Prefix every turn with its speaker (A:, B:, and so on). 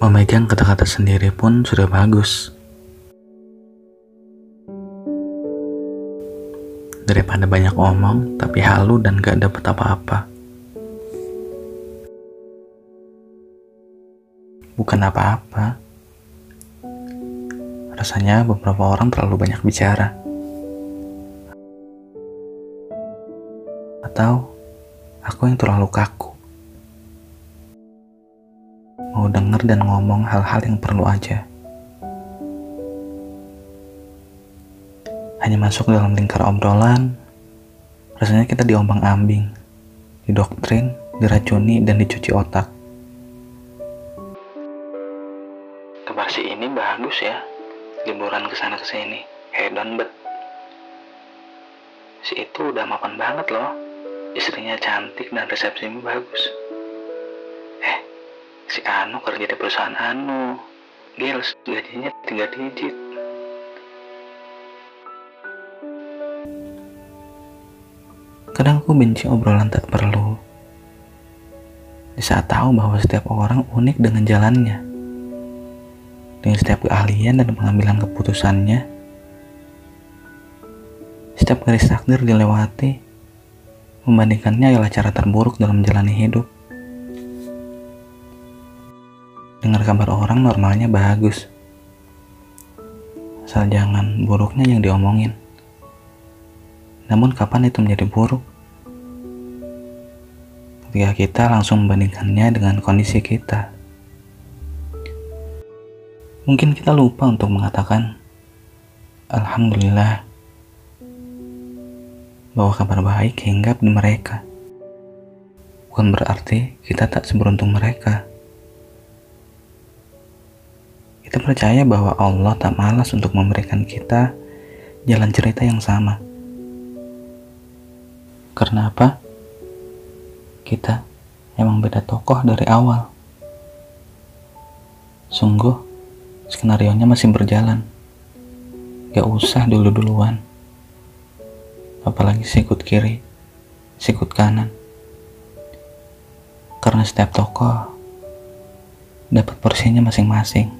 A: Memegang kata-kata sendiri pun sudah bagus. Daripada banyak omong, tapi halu dan gak dapet apa-apa. Bukan apa-apa. Rasanya beberapa orang terlalu banyak bicara. Atau aku yang terlalu kaku. Mau denger dan ngomong hal-hal yang perlu aja. Hanya masuk dalam lingkar obrolan, rasanya kita diombang-ambing, didoktrin, diracuni, dan dicuci otak. Kabar si ini bagus ya, liburan ke sana ke sini, hedon bet. Si itu udah mapan banget loh, istrinya cantik dan resepsinya bagus. Si Anu kerja di perusahaan Anu, Gils gajinya tiga digit. Kadang aku benci obrolan tak perlu. Di saat tahu bahwa setiap orang unik dengan jalannya. Dengan setiap keahlian dan pengambilan keputusannya. Setiap garis takdir dilewati, membandingkannya adalah cara terburuk dalam menjalani hidup. Dengar kabar orang normalnya bagus. Asal jangan buruknya yang diomongin. Namun kapan itu menjadi buruk? Ketika kita langsung membandingkannya dengan kondisi kita. Mungkin kita lupa untuk mengatakan Alhamdulillah bahwa kabar baik hinggap di mereka. Bukan berarti kita tak seberuntung mereka. Kita percaya bahwa Allah tak malas untuk memberikan kita jalan cerita yang sama. Karena apa? Kita emang beda tokoh dari awal. Sungguh, skenario-nya masih berjalan. Gak usah dulu-duluan. Apalagi sikut kiri, sikut kanan. Karena setiap tokoh dapat porsinya masing-masing.